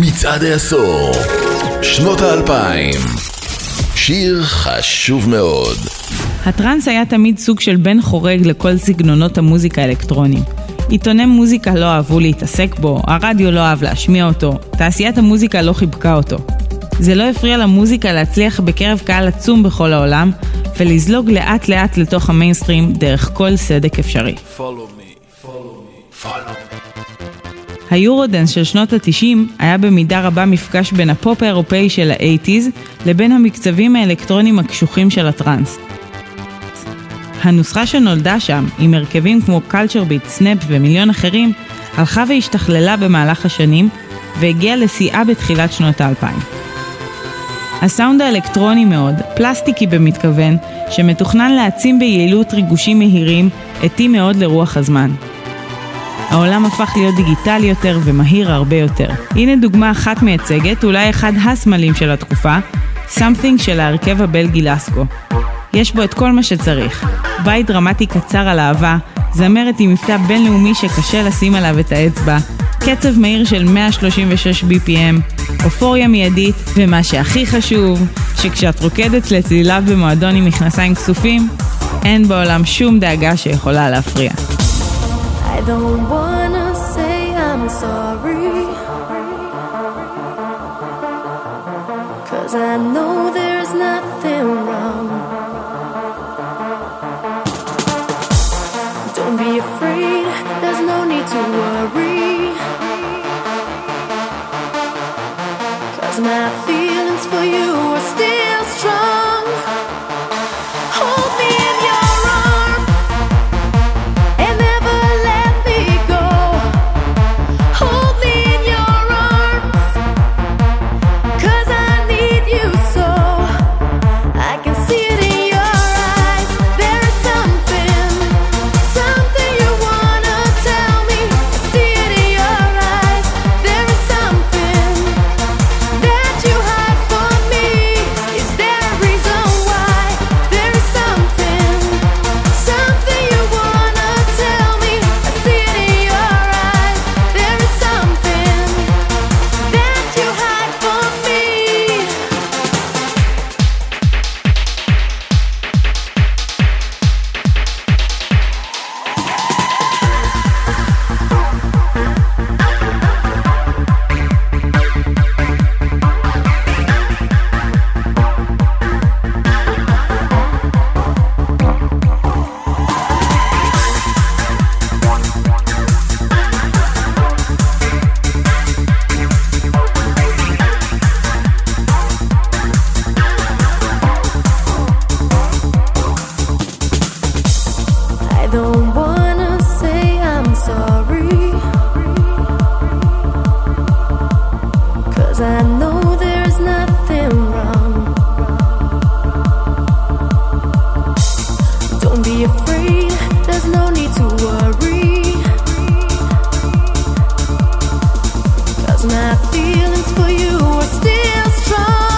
מצעד העשור, שנות האלפיים. שיר חשוב מאוד. הטראנס היה תמיד סוג של בן חורג לכל סגנונות המוזיקה האלקטרוניים. עיתוני מוזיקה לא אהבו להתעסק בו, הרדיו לא אהב להשמיע אותו, תעשיית המוזיקה לא חיבקה אותו. זה לא הפריע למוזיקה להצליח בקרב קהל עצום בכל העולם, ולזלוג לאט לאט לתוך המיינסטרים דרך כל סדק אפשרי. ה Eurodance של שנות ה-90 היה במידה רבה מפגש בין הפופ האירופאי של ה-80's לבין המקצבים האלקטרונים הקשוחים של הטראנס. הנוסחה שנולדה שם, עם הרכבים כמו Culture Beat, Snap ומיליון אחרים, הלכה והשתכללה במהלך השנים, והגיעה לשיאה בתחילת שנות האלפיים. הסאונד האלקטרוני מאוד, פלסטיקי במתכוון, שמתוכנן להעצים ביעילות ריגושים מהירים, התאים מאוד לרוח הזמן. העולם הפך להיות דיגיטלי יותר ומהיר הרבה יותר. הנה דוגמה אחת מייצגת, אולי אחד הסמלים של התקופה, Something של ההרכב הבלגי לסקו. יש בו את כל מה שצריך. בית דרמטי קצר על אהבה, זמרת עם מבטא בינלאומי שקשה לשים עליו את האצבע, קצב מהיר של 136 BPM, אופוריה מיידית, ומה שהכי חשוב, שכשאת רוקדת לצליליו במועדון עם מכנסיים כסופים, אין בעולם שום דאגה שיכולה להפריע. I don't wanna say I'm sorry. Cause I know there's nothing wrong. Don't be afraid, there's no need to worry my feelings for you my feelings for you are still strong.